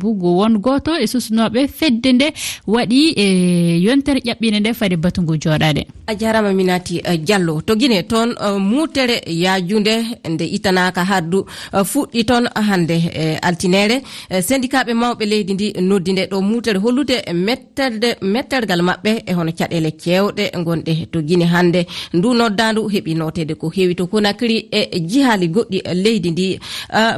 bugo won goto e susnoɓe fedde nde waɗi e yontere ƴaɓɓine nde fade batu ngu a jarama minati e, diallo. To guine toon e, mutere yajunde nde itanaka haddu e, fuɗɗi toon hande e altinere syndicaɓe mawɓe leydi ndi noddi nde ɗo mutere hollude metterde mettergal maɓɓe e hono caɗele cewɗe gonɗe to guine hande ndu noddandu heeɓi notede ko heewi to konakiri e jihali goɗɗi leydi ndi.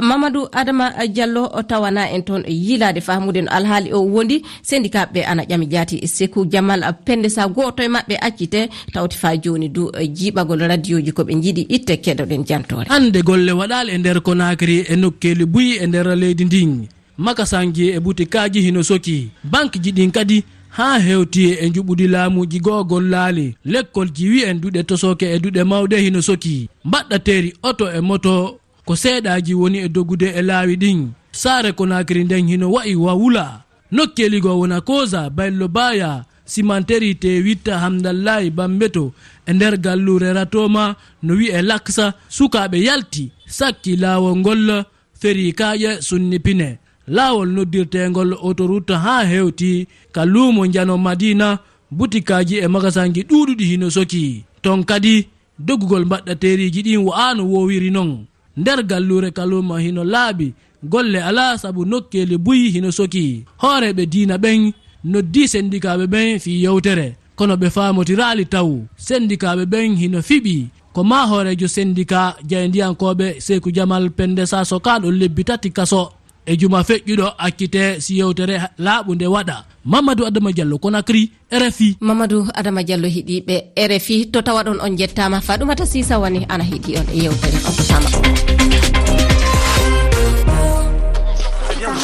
Mamadou adama diallo tawana en toon yilade famude no alhaali o wondi syndicat ɓe ana ƴami jaati sekou jamal pende sa goto e mabɓe accite tawti fa joni du e jiɓagol radio ji koɓe jiiɗi itte keɗoɗen jantore. Hande golle waɗali e nder konakri e nokkeli buyi e nder leydi ndin. Makasanji e butikaji hino soki. Banque ji ɗin kadi ha hewti e juɓudi laamuji gogol laali. Lekkol jiwi en duɗe tosoke e duɗe mawɗe hino soki. Mbaɗɗateri oto e moto ko seeɗaji woni e dogude e laawi ɗin. saare konakiri nden hino wa'i wawula. Nokkeligo wona kosa baylo baya simanteri te witta hamdallahi bambeto e nder gallure ratoma no wi'e laksa sukaɓe yalti sakki laawol ngol feri kaƴe sunnipine laawol noddirtegol autoroute ha hewti ka luumo jano madina butikaji e magasanji ɗuɗuɗi hino soki. Ton kadi doggugol mbaɗɗateriji ɗin wa'ano wowiri non. Nder gallure kaluma hino laaɓi golle ala saabu nokkeli buyi hino soki. Hooreɓe diina ɓen noddi sendikaɓe ɓen fi yewtere. Kono ɓe famotirali taw. Sendikaɓe ɓen hino fiɓi. Ko ma hoorejo sendika jeyndiyankoɓe seyku jamal pende sa sokaɗo lebbi tati kaso. E juma feƴƴuɗo accite si yewtere laaɓude waɗa. Mamadou adama diallo conakry rfi mamadou adama diallo heeɗiɓe rfi to tawa ɗon on jettama faɗumata sisa wani ana heeɗi on e yewtere on.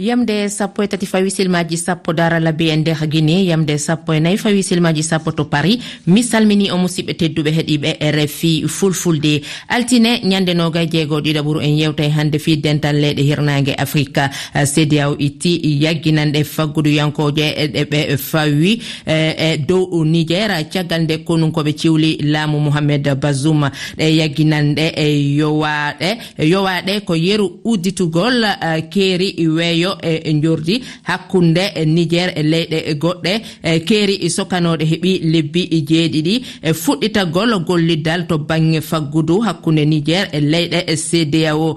yamde sappo e tati fawi silmaji sappo dara e nder guine yamde sappo e nayi fawi silmaji sappo to paris. Mi salmini o musidɓe tedduɓe heeɗiɓe e rfi fulfulde. Altine ñande noga jeego ɗiɗaɓuru en yewta e hannde fi dental leyɗe hirnage afrique eh, cdao itti yagginanɗe fagguduyankoje ɗeɓe e, fawi eh, e dow niger. Caggal nde konunkoɓe ciwli laamu mouhamed bazoum. Ɗe yagginanɗe e yowaɗe yowaɗe ko yeru udditugol eh, keeri weeyo. ño e, e jordi hakkunde e niger e leyɗe e goɗɗe. Keeri sokanoɗe heeɓi lebbi jeeɗiɗi. E fuɗɗitagol golliddal to bangge faggudu hakkunde niger e leyɗe cdao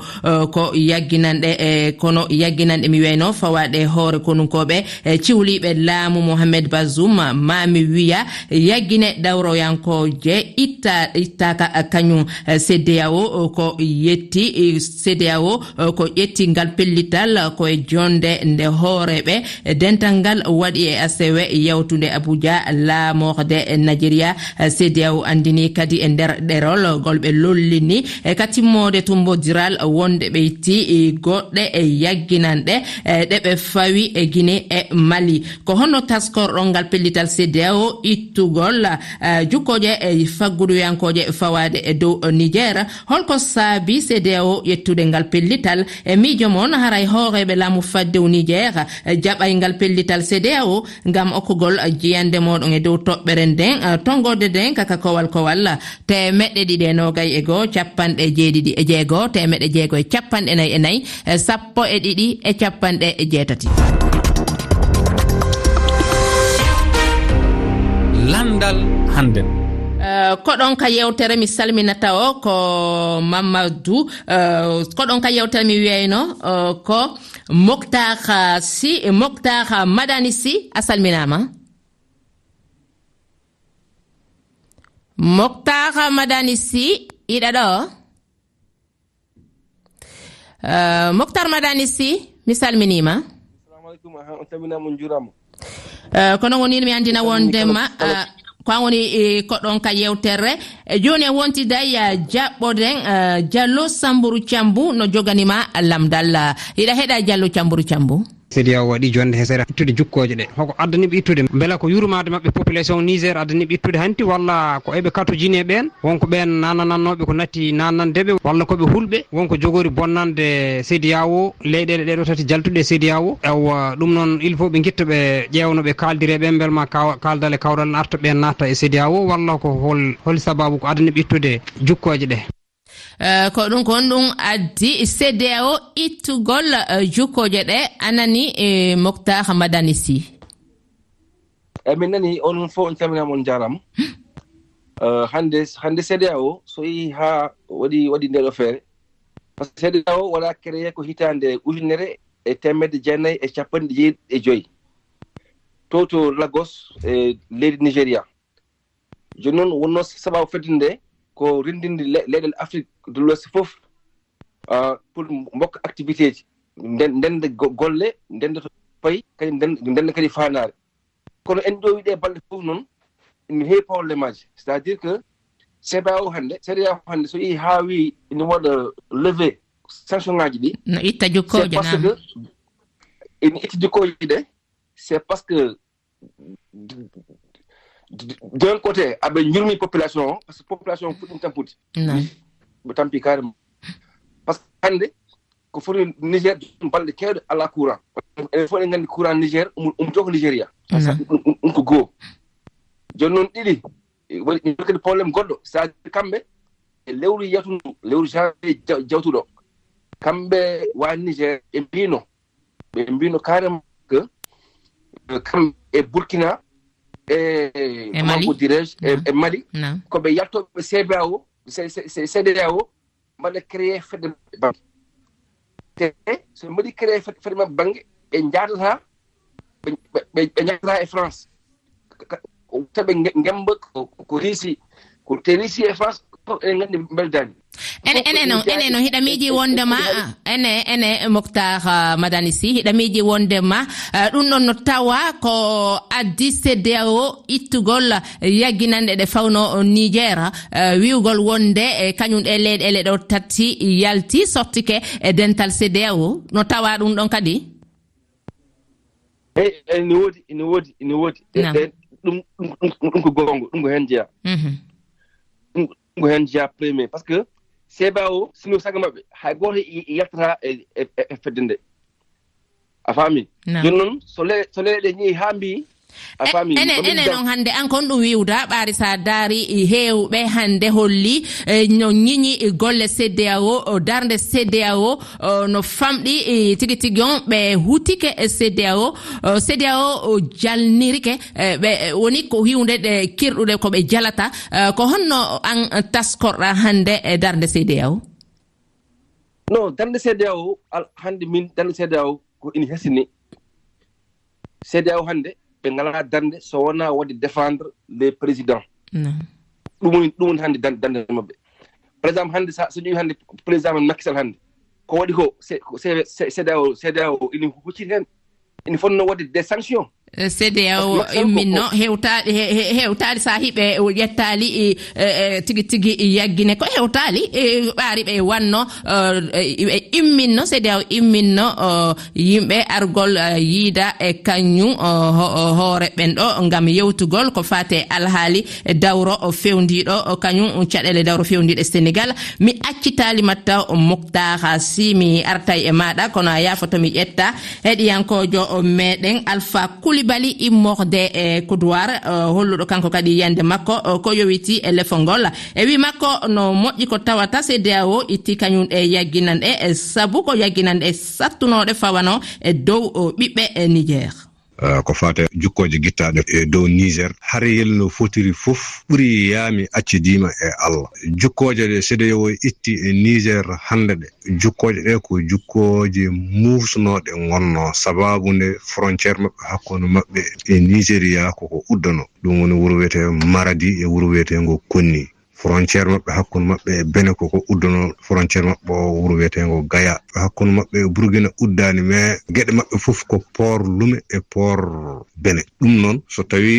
ko yagginanɗe e kono yagginanɗe mi wiyno fawaɗe hoore konunkoɓe. E ciwliɓe laamu mouhamed bazoum mami wiya yaggine ɗawroyankoje itta ittaka kañum cdao ko yetti cdao ko ƴetti ngal pellital koye jon nonde nde hooreɓe. Dental ngal waɗi e asewe yawtude abuja laamorde nigéria cdao andini kadi e nder ɗerol golɓe lollini. E katimmode tumbodiral wonde ɓe itti e goɗɗe e yagginanɗe ɗe ɓe fawi e guine e mali. Ko honno taskorɗon ngal pellital cdao ittugol e jukkoje e faggudoyankoje fawade e dow niger. Holko saabi cdao ƴettude ngal pellital e miijo moon haray hooreɓe laamu faddew niger eh, jaɓaygal pellital cdao gam okkugol eh, jiyande moɗon e dow toɓɓere nden eh, tongode nden kaka kowal kowal temeɗɗe ɗiɗi e nogay e goo capanɗe jeeɗiɗi e jeegoo temeɗɗe jeego e capanɗe nayyi e nayyi sappo e ɗiɗi e capanɗe e jeetati. Landal hannden Eh, koɗon ka yewtere mi salminata o ko mamadou. Uh, koɗon ka yewtere mi wiyayno uh, ko moktar si moktar madani si a salminama. Moktar madani si iɗa iɗaɗo moktar madani si mi salminima. Salamu kono wonino mi andina wondema kan woni e, koɗon ka yewterre e, joni en wontiday e, jaɓɓoɗen diallo sambourou thiambou no joganima lamdal. Yiɗa heeɗa diallo sambourou thiambou sédia waɗi jonde hesere ittude jukkoje ɗe. Hoko addaniɓe ittude beela ko yurmade mabɓe population niger addaniɓe ittude hanti walla ko eɓe katojini e ɓen wonko ɓen nananannoɓe ko natti nanandeɓe walla koɓe hulɓe wonko jogori bonnande sédia leyɗele ɗeɗo tati jaltuɗe e sédia ewa ɗum noon il faut ɓe guitta ɓe ƴewno ɓe kaldire ɓen e beelma kaldal e kawral n arta ɓen natta e sédia walla ko hol hol sababu ko addaniɓe ittude jukkoje ɗe. Eh, ko ɗum kon ɗum addi cdao ittugol eh, jukkoje ɗe anani e moctar madani sy. Eyi min nani onon fof on caminama on jarama hmm. eh, hande hande cdao so yehi haa waɗi waɗi ndeɗo feere. Par ce que cdao waɗa créé ko hitande ujunere e temedde jeenayi e capanɗe jeeɗi e joyi to to lagos e leydi nigéria. Joni noon wonno sababu fedde nde ko rendinde leyɗel afrique de l'ouest fof pour mbokka activité ji. Ndenda golle ndenda to payi kadi ndenda kadi fanare kono en ƴowi ɗe balɗe fof noon ene heewi probléme aji. C' est à dire que cba o hannde cda o hannde so yii haa wi ene waɗa levé sanction ŋaji ɗi no itta jokkooje parce que ene itta jukkoje ɗe c' est parce que d'un côté ah aɓe jurmi population o par ce que population mm. o fuɗɗim tampude ɓe tampi carrément. Par ce que hannde ko foti niger balɗe kewɗe ala courant. Enen fof eɗen nganndi courant nigér umto ko nigéria. Mm. Ɗum ko goo. Jooni noon ɗiɗi e waɗi e kadi probléme goɗɗo. So a kamɓe e lewru yiyatu lewru janvier e jawtuɗo. Kamɓe wa nigér ɓe mbino. Ɓe mbino carrément que kamɓe e burkina E, e comment dirais je e, e mali? Koɓe yaltoɓe cba o cda o mbaɗa créé fedde maɓɓe banque. Te so mbaɗi créé fedde maɓɓe banque ɓe jadata ɓe jadata e france. Taɓe gemba ko risi ko te risi e france eɗen gandi beldani ene ene ene no hiɗamiji wondema ene ene moctar ah, madani sy hiɗa miiji wondema ah, ɗum ɗon no tawa ko addi cdao ittugol yagginande ɗe fawno niger ah, wiwgol wonde e kañum ɗe leyɗele ɗo tati yalti sottike e dental cdao no tawa ɗum ɗon kadi? Eh, eh, Eyi ene woodi ene woodi ene woodi. Eh, ɗum ɗum ko gongo ɗum ko hen jeya mhm. go heen jeya premier par ce que seba o sino saga maɓɓe hay gooto e, e yaltata e, e fedde nde. A faami? Joni noon so le so leyɗe ñehi haa mbiyi a faami enen on hannde an kon ɗum wiwda ɓaari sa daari heewɓe hannde holli e, no ñiñi e, golle cdao darde cdao no famɗi tigi tigi on ɓe hutike cdao cdao jalnirike ɓe woni ko hiwde ɗe kirɗuɗe ko ɓe jalata ko honno an taskorɗa hannde e darde cdao non darde cdao hannde min darde cdao ko ina hesini cdao hannde ɓe ngalaa darnde so wonaa waɗde défendre les président ɗum woni ɗum woni hannde darnde maɓɓe par exemple hannde so ƴewi hannde président men makkisal hannde ko waɗi ko cda o cda o ina huccit heen ina fotno waɗde des sanctions Eh, cda o imminno hewtaɗi hewtaɗi sa hiɓe e ƴettali e, e, tigi tigi yaggine. Ko hewtali ɓaari ɓe wanno eh, ɓe imminno cda o imminno eh, yimɓe argol yiida e kañum hoore ɓen ɗo gam yewtugol ko fate alhaali dawro fewdiɗo kañum caɗele dawro fewdiɗo sénégal mi accitalima matta moctar si mi artay e maɗa kono a yafotomi ƴetta. Heɗiyankojo meɗen alpha kuli bali immorde e coudoir euh, holluɗo kanko kadi yiyande makko euh, ko yowiti e lefol ngol. E wi makko no moƴƴi ko tawata cdao itti kañum e yagginanɗe sabu ko yagginanɗe sattunoɗe fawano e dow euh, ɓiɓɓe e niger. Ah, ko fate jukkoje guittaɗe e dow niger. Harayel yelno fotiri fof ɓuuri yaami accidima e allah. Jukkoje ɗe sedeyo itti e niger hande ɗe. Jukkoje ɗe ko jukkoje mufsanoɗe gonno sababu nde frontiére maɓɓe hakkude maɓɓe e nigéria koko uddano ɗum woni wuro wiyete maradi e wuro wiyetego konni. frontiére maɓɓe hakkunde maɓɓe e bene koko uddono frontiére maɓɓe o wuro wiyetego gaya hakkunde maɓɓe e burguina uddani mais gueɗe maɓɓe fof ko port lume e port bene ɗum noon so tawi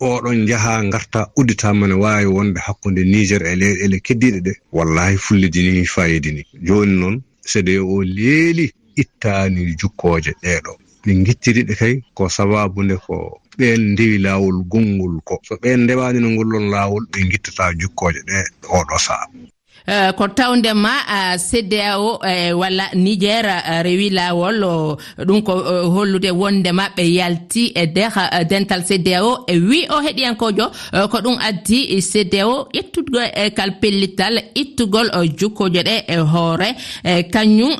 oɗon jaaha garta udditama ne wawi wonde hakkunde niger e leyɗele e keddiɗe ɗe wallahi fullidi ni fayidi ni. Joni noon sede o leeli ittani jukkoje ɗeɗo ɗi gittiriɗe kay ko sababude ko ɓen ndewi laawol gonngol ko. So ɓen ndewaani no ngollon laawol ɓe ngittata jukkooje ɗe oɗo sahaa. Eh, ko tawdema eh, cdao eh, walla niger rewi lawol ɗum ko hollude wonde maɓɓe yalti e nder dental cdao e wi o heɗiyankojo ko ɗum addi cdao ƴettugo e kal pellital ittugol jukkoje ɗe e hoore. Kañum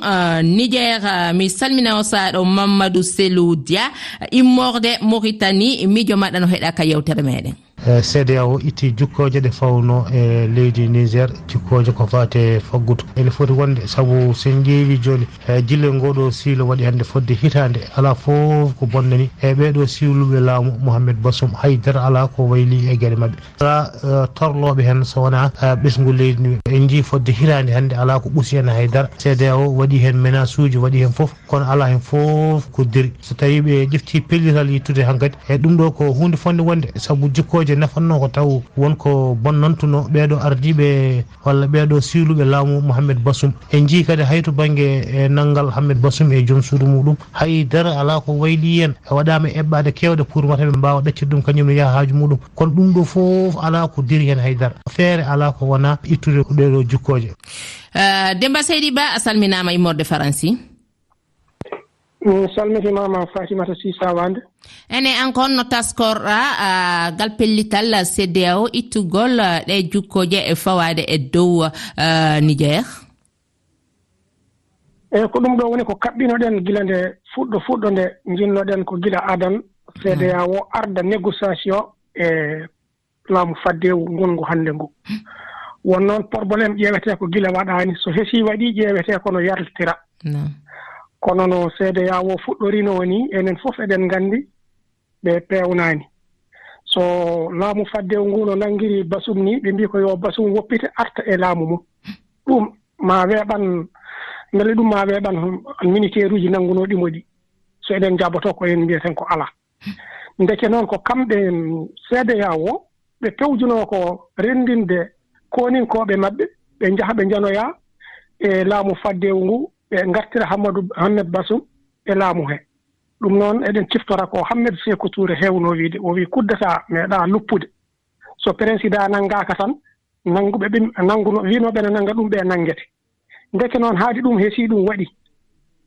niger mi salmina o saɗo mamadou selou dia immorde mauritanie. Miijo maɗa no heɗa ka yewtere meɗen. E, cdao itti jukkoje ɗe fawno e leydi niger jukkoje ko fate faggudu. Ene foti wonde saabu sen ƴeewi joni e, jille ngoɗo siilo waɗi hande fodde hitande ala foof ko bonnani e ɓeɗo siwluɓe laamu mouhamed basum haydara ala ko wayli e gueɗe mabɓe ala e, torloɓe hen so wona ɓesgu leydi ndi. En jii fodde hitande hande ala ko ɓuusi hen haydara. Cdao waɗi hen ménace uji waɗi hen foof kono ala hen foof ko diri. So tawi ɓe ƴefti pellital yittude hankkadi e ɗum ɗo ko hunde fonde wonde saabu jukkoje koyeje nafanno ko taw wonko bonnantuno ɓeeɗo ardiɓe walla ɓeeɗo siluɓe laamu mouhamed basum. En jii kadi hayto banggue e nanggal hammed basum e joom suudu muɗum haydara ala ko wayli hen e waɗama eɓɓade kewɗe pour mata ɓe mbawa ɗaccide ɗum kañumne yaaha haaju muɗum. Kono ɗum ɗo foof ala ko diri hen haydara. Feere ala ko wona ittude ɗeɗo jukkoje uh, demba seydi ba a salminama immorde faransi. mi salmitimama fatimata sisa wande. Ene an encore no taskorɗa uh, gal pellital cda o ittugol e, ɗe jukkoje e fawade e dow uh, niger. Eyi ko ɗum ɗo woni ko kaɓɓinoɗen gila nde fuɗɗo fuɗɗo nde jinnoɗen ko gila adan cda o arda négociation e laamu faddewu ngongu hannde ngu. Hmm. Won noon probléme ƴeewetee ko gila waɗaani. So hesii waɗii ƴeewetee kono yarlitira. kono no seede yawo fuɗɗorino ni enen fof eɗen nganndi ɓe peewnaani. So laamu faddew ngu no nanngiri basum ni ɓe mbi ko yo basum woppite arta e laamu mum. Ɗum ma weeɓan mbele ɗum ma weeɓan militaire uji nannguno ɗimo ɗi so eɗen jaboto ko en mbiyeten ko alaa. Ndeke noon ko kamɓe seedeya o ɓe pewjunoo ko renndinde koninkoɓe maɓɓe ɓe njaha ɓe njanoya e laamu faddewu ngu ɓe ngartira hammadou hammed basum e laamu hee ɗum noon eɗen ciftora ko hammed seko touré heewno wiide o wii kuddata meeɗa luppude so président nanngaaka tan nannguɓe ɓe nannguno wiinooɓe ne nannga ɗum ɓe nanngete. Ndeke noon haadi ɗum hesii ɗum waɗi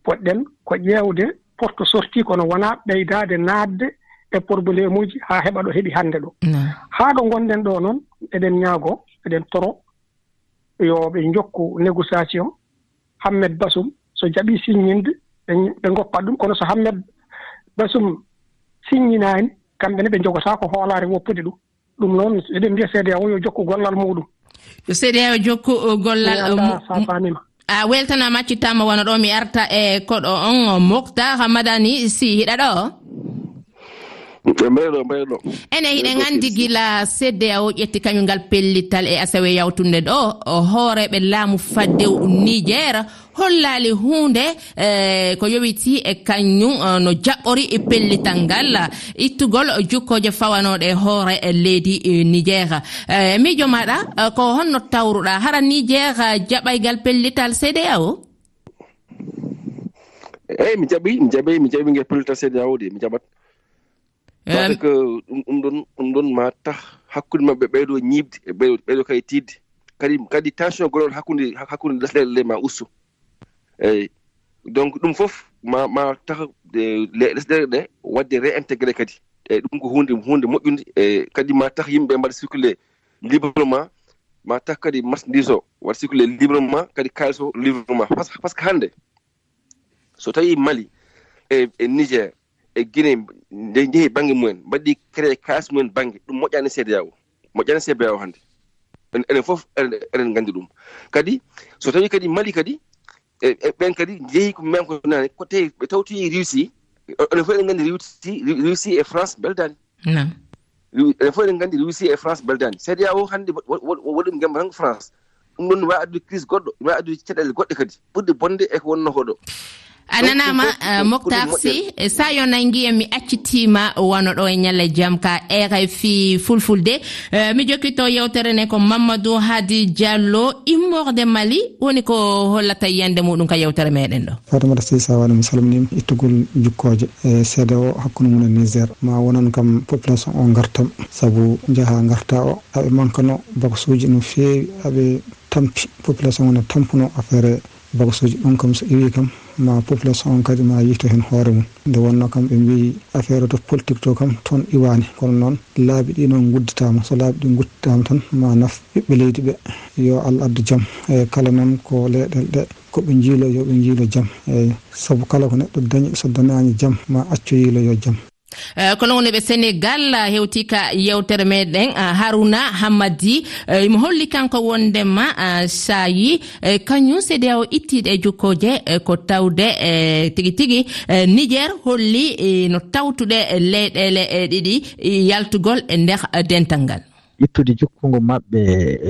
poɗɗen ko ƴeewde porte sorti kono wonaa ɓeydaade naatde e probléme uji haa heɓa ɗo heɓi hannde ɗo. Haa ɗo ngonɗen ɗo noon eɗen ñaagoo eɗen toro yo ɓe jokku négociation hammed basum so jaɓii signinde ɓe ngoppat ɗum. Kono so hammed basum signinaani kamɓe ne ɓe jogotaa ko hoolaare woppude ɗum. Ɗum noon eɗen mbiya cda o yo jokku gollal muɗum. Yo cda o jokku uh, gollal uh, sa a weltanama accittama wona ɗo mi arta e koɗo on moktar hamadani si hiɗa ɗo. E mbayɗo mbayɗo ene hiɗen anndi gila cda o ƴetti kañum ngal pellittal e asawe yawtunde ɗo. Hooreɓe laamu faddew nigéra hollaali huunde e, ko yowiti e kañum e, no jaɓɓori e pellital ngal. Ittugol jukkoje fawanoɗe hoore leydi nigéra miijo maɗa ko honno tawruɗa hara niger jaɓaygal pellital cda o eeyi mi jaɓi mi jaɓi mi jaɓi ngel pellital cda a o de mi jaɓat. tawa que ɗum ɗon ɗum ɗon ma tah hakkude maɓɓe ɓeyɗo ñiibde e ɓeyɗo ɓeyɗo kadi tiidde kadi kadi tension goɗoɗo hakkude hakkude lesɗele ma ustu eyi donc ɗum fof ma ma tah e, lesɗele ɗe wadde réintégré kadi. Eyi ɗum ko hunde hunde moƴƴude e kadi ma tah yimɓe mbaɗa circulé librement ma tah kadi marchandise o waɗa circulé librement kadi kalis o librement. Par ce que hannde so tawi mali e, e niger e guine nde jeehi bange mumen mbaɗɗi créé kas mumen bange ɗum moƴƴani cda o moƴƴani cba o hannde enen fof eɗen nganndi ɗum. Kadi so tawi kadi mali kadi e, e ɓen kadi jeehi ko men ko nane ko tawi ɓe tawti réussi enen fof eɗen nganndi réussi réussi e france beldani enen fof eɗen nganndi réussi e france beldani cda o hannde waɗi gemba tan ko france. Ɗum ɗon ne wawi addude crise goɗɗo ne wawi addude caɗele goɗɗe kadi. Ɓurde bonde eko wonno koɗo a nanama eh, moctar sy eh, sa yo nangui en mi accitima wano ɗo e ñalle jaam ka rfi fulfulde. Eh, mi jokkito yewtere nde ko mamadou hadi diallo immorde mali woni ko hollata yiyande muɗum ka yewtere meɗen ɗo. Fatimata sy sawane mi salminima ittugol jukkoje e seeda o hakkude mum e niger. Ma wonan kam population o gartam saabu jaaha garta o. Aɓe mankano baksuji no feewi aɓe tampi population o ne tampuno affaire bagasuji ɗum kam so iwi kam. ma population on kadi ma yiyto hen hoore mum. Nde wonno kam ɓe mbi affaire to politique to kam toon iwani. Kono noon laabi ɗi noon gudditama so laabi ɗi gudditama tan ma naf ɓiɓɓe leydi ɓe yo allah addu jaam. E kala noon ko leyɗel ɗe koɓe jiilo yoɓe jiilo jaam. Eyyi saabu kala ko neɗɗo dañi so dañani jaam ma accu yiilo yo jaam. Eh, ko lownoɓe sénégal hewti ka yewtere meɗen eh, haruna hammadi. Eh, Mo holli kanko wondema sayi kañum cda o ittiɗe e jokkoje ko tawde tigi tigi. Niger holli no tawtuɗe leyɗele ɗiɗi yaltugol e nder dental ngal ittude jokkungo maɓɓe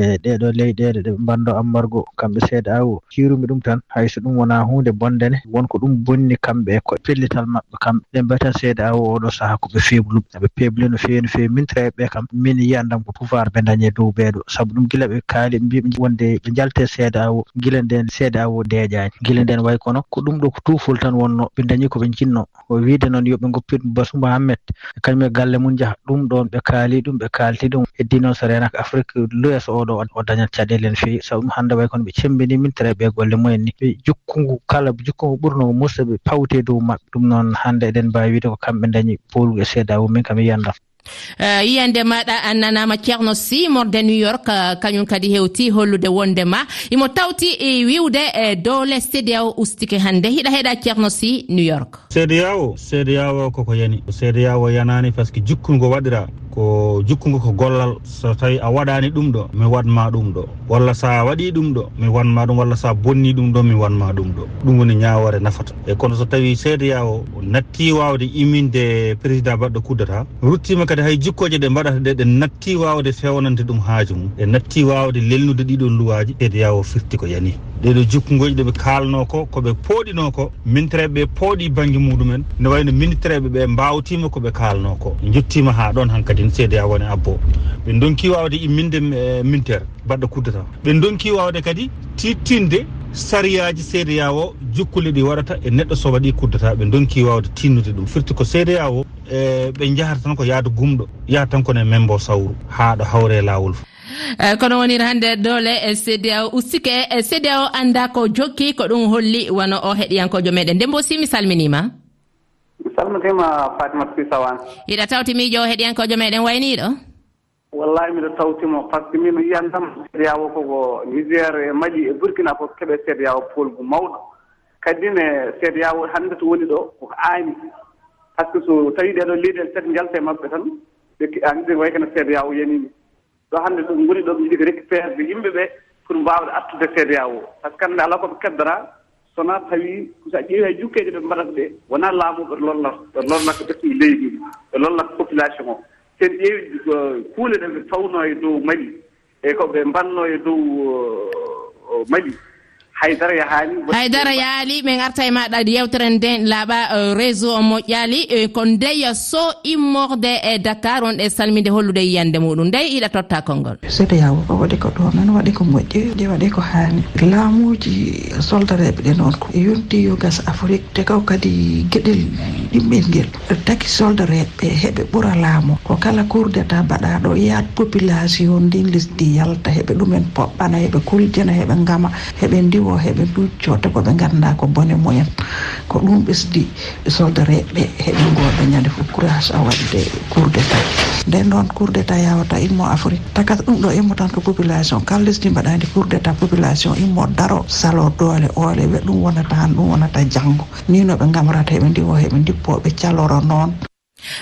e ɗeɗo leyɗele ɗe mbanndo ammargo kamɓe seeda awo cirumi ɗum tan hayso ɗum wona hunde bondene wonko ɗum bonni kamɓe ko pellital maɓɓe kamɓe. Ɓe mbiyata seeda awo oɗo saaha koɓe faible um eɓe faible no fewi no fewi min traɓeɓe kam min yiyandam ko pouvoir ɓe dañe dow ɓeeɗo. Saabu ɗum gila ɓe kaali ɓe mbiɓe wonde ɓe jalte seeda awo gila nden seeda awo deeƴani gila nden way kono ko ɗum ɗo ko tufol tan wonno ɓe dañi koɓe jinno o wiide noon yooɓe goppit basuma hammet e kañum e galle mum jaaha ɗum ɗon ɓe kaali ɗum ɓe kalti ɗum heddi non so renaka afrique l'ouest oɗo o dañat caɗele no fewi sabu ɗum hannde way kono ɓe cembini tere ɓe golle mumen ni. Ɓe jokkungu kala jokkungu ɓurno musidɓe pawte dow maɓɓe. Ɗum noon hannde eɗen mbawi wiide ko kamɓe dañi polgu e seeda mumen kam yiyandam Uh, э, yiyande maɗa annanama ceerno sy morde new york uh, kañum kadi hewti hollude wondema imo tawti e wiwde e dow dowle cdao ustike hannde. Hiɗa heeɗa ceerno sy new york. Cdao cdao koko yani. Cdao yanani par ce que jukkungo waɗira. ko jukkugo ko gollal so tawi a waɗani ɗum ɗo mi wanma ɗum ɗo. Walla sa waɗi ɗum ɗo mi wanma ɗum walla sa bonni ɗum ɗo mi wanma ɗum ɗo. Ɗum woni ñawore nafata. E kono so tawi seedeya o natti wawde imminde président baɗɗo kuddata ruttima kadi hay jukkoje ɗe mbaɗata ɗe ɗe natti wawde fewnande ɗum haaju mum. Ɗe natti wawde lelnude ɗiɗon luwaji seedeya o firti ko yani. ɗeɗo jokkugoji ɗeɓe kalno ko koɓe pooɗino ko minitereɓe ɓe pooɗi banggue muɗumen. Ne wayno minitereɓe ɓe mbawtima koɓe kalno ko jettima ha ɗon hankkadi cda woni abbo. Ɓe donki wawde e imminde e mintere baɗɗo kuddata. Ɓe donki wawde kadi tittinde sariyaji cda o jukkulle ɗi waɗata e neɗɗo so waɗi kuddata ɓe donki wawde tinnude ɗum. Firti ko cda o e ɓe jahata tan ko yaade gumɗo yaha tan kone membo sawru ha ɗo hawre lawol fo e, kono woniri hannde doole e cda o ustike e cda o annda ko jokki ko ɗum holli wano o heɗiyankojo meɗen. Nden mbo si mi salminima? Mi salmitima fatimata fisawan iɗa tawti miijo o heɗiyankojo meɗen wayniɗo wallahi miɗo tawtimo par ce que min yiyan tan seedeyawo koko nigér e mali e burkina fof keɓe seedeyawo polgu mawɗo. Kadi kadine seedeyawo hannde to woni ɗo koko aani par ce que so tawi ɗeɗo leyɗel tati njalta e maɓɓe tan ɓe anndiri way kene seedeyawo yanimi ɗo hannde ɗo ngoni ɗo ɓe jiɗi ko récupérede yimɓe ɓe pour mbaawde attude seedeyawo. Par ce que hannde ala koɓe keddora sona tawi so a ƴeewi e hay jukkeje ɓe mbaɗata ɗe wonaa laamuɓe lornata ɓe lornata ko ɓesɗi leydi ɓe lornata population o. sen ƴeewi kuule ɗe ɓe fawno e dow mali e koɓe mbanno e dow mali. haydara yahaali haydara yaali min arta e maɗa yewtere nden laaɓa réseau o moƴƴaali e, ko ndeya so immorde e dakar on ɗe salminde hollude yiyande muɗum. Ndey iɗa totta konngol. Seeɗa yawo o waɗi ko ɗomen waɗi ko moƴƴi ɗi waɗi ko haani. Laamuji soldareɓe ɗe noon ko yonti yo gas afrique te kaw kadi gueɗel ɗimɓel ngel. Taki soldareɓe heɓe ɓura laamu. Ko kala cour d' état mbaɗaɗo yaat population ndin lesdi yalta heɓe ɗumen poɓɓana heɓe kuljana heɓe ngama heɓe ndiwo o heɓe duccota koɓe ganda ko bone mumen ko ɗum ɓesdi soldareɓe heɓe goɗo ñande fo courage a waɗde cour d' état nden noon cour d' état yawata immo afrique. Takat ɗum ɗo immo tan ko population. Kala lesdi mbaɗadi cour d' état population immo daro salo doole oole ɓe ɗum wonata han ɗum wonata janggo ni no ɓe gamrata heɓe ndimo heɓe dippoɓe caloro noon.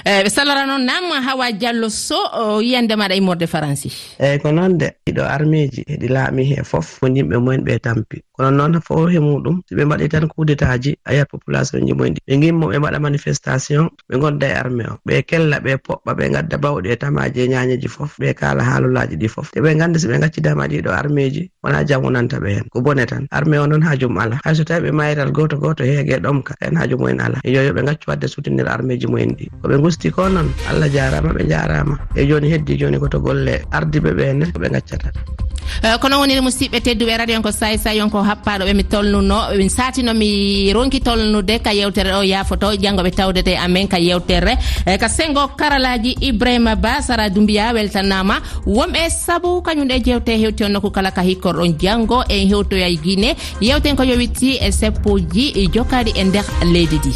Eh, ɓe sallara noon nam hawa diallo so yiyande maɗa e immorde faransi. Eyyi ko noon de ɗiɗo armeji heɗi laami he foof won yimɓe mumen ɓe tampi. Kono noon fo he muɗum so ɓe mbaɗi tan kudetaji a yiyat population ji mumen ɗi. Ɓe gimmo ɓe mbaɗa manifestation ɓe gonda e armé o. Ɓe kella ɓe poɓɓa ɓe gadda bawɗi e tamaji e ñañeji foof ɓe kala haalulaji ɗi foof te ɓe ganda so ɓe gaccidama ɗiɗo arméji wona jam wonanta ɓe hen ko bone tan. Armé o noon hajum ala hay so tawi ɓe mayital goto goto heege ɗomka en haaju mumen ala yo yoɓe gaccu wadde soutenir armé ji mumen ɗi. Koɓe gusti ko noon allah jarama ɓe jarama. E joni heddi joni koto golle ardiɓe ɓene koɓe gaccata. Eh, kono woni musidɓe tedduɓe e radio on ko say sayi on ko happaɗo ɓe mi tolnuno min satino mi ronki tolnude ka yewtere ɗo yafoto janggoɓe tawdete amen ka yewtere. Eh, ka sengo karalaji ibrahima ba sara dumbiya weltanama wonɓe saabu kañumɗe jewte hewti on nokku kala ka hikkorɗon janggo en hewtoya guine yewten ko yowiti e seppoji e jokkadi e nder leydi ndi.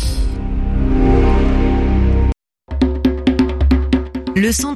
le centre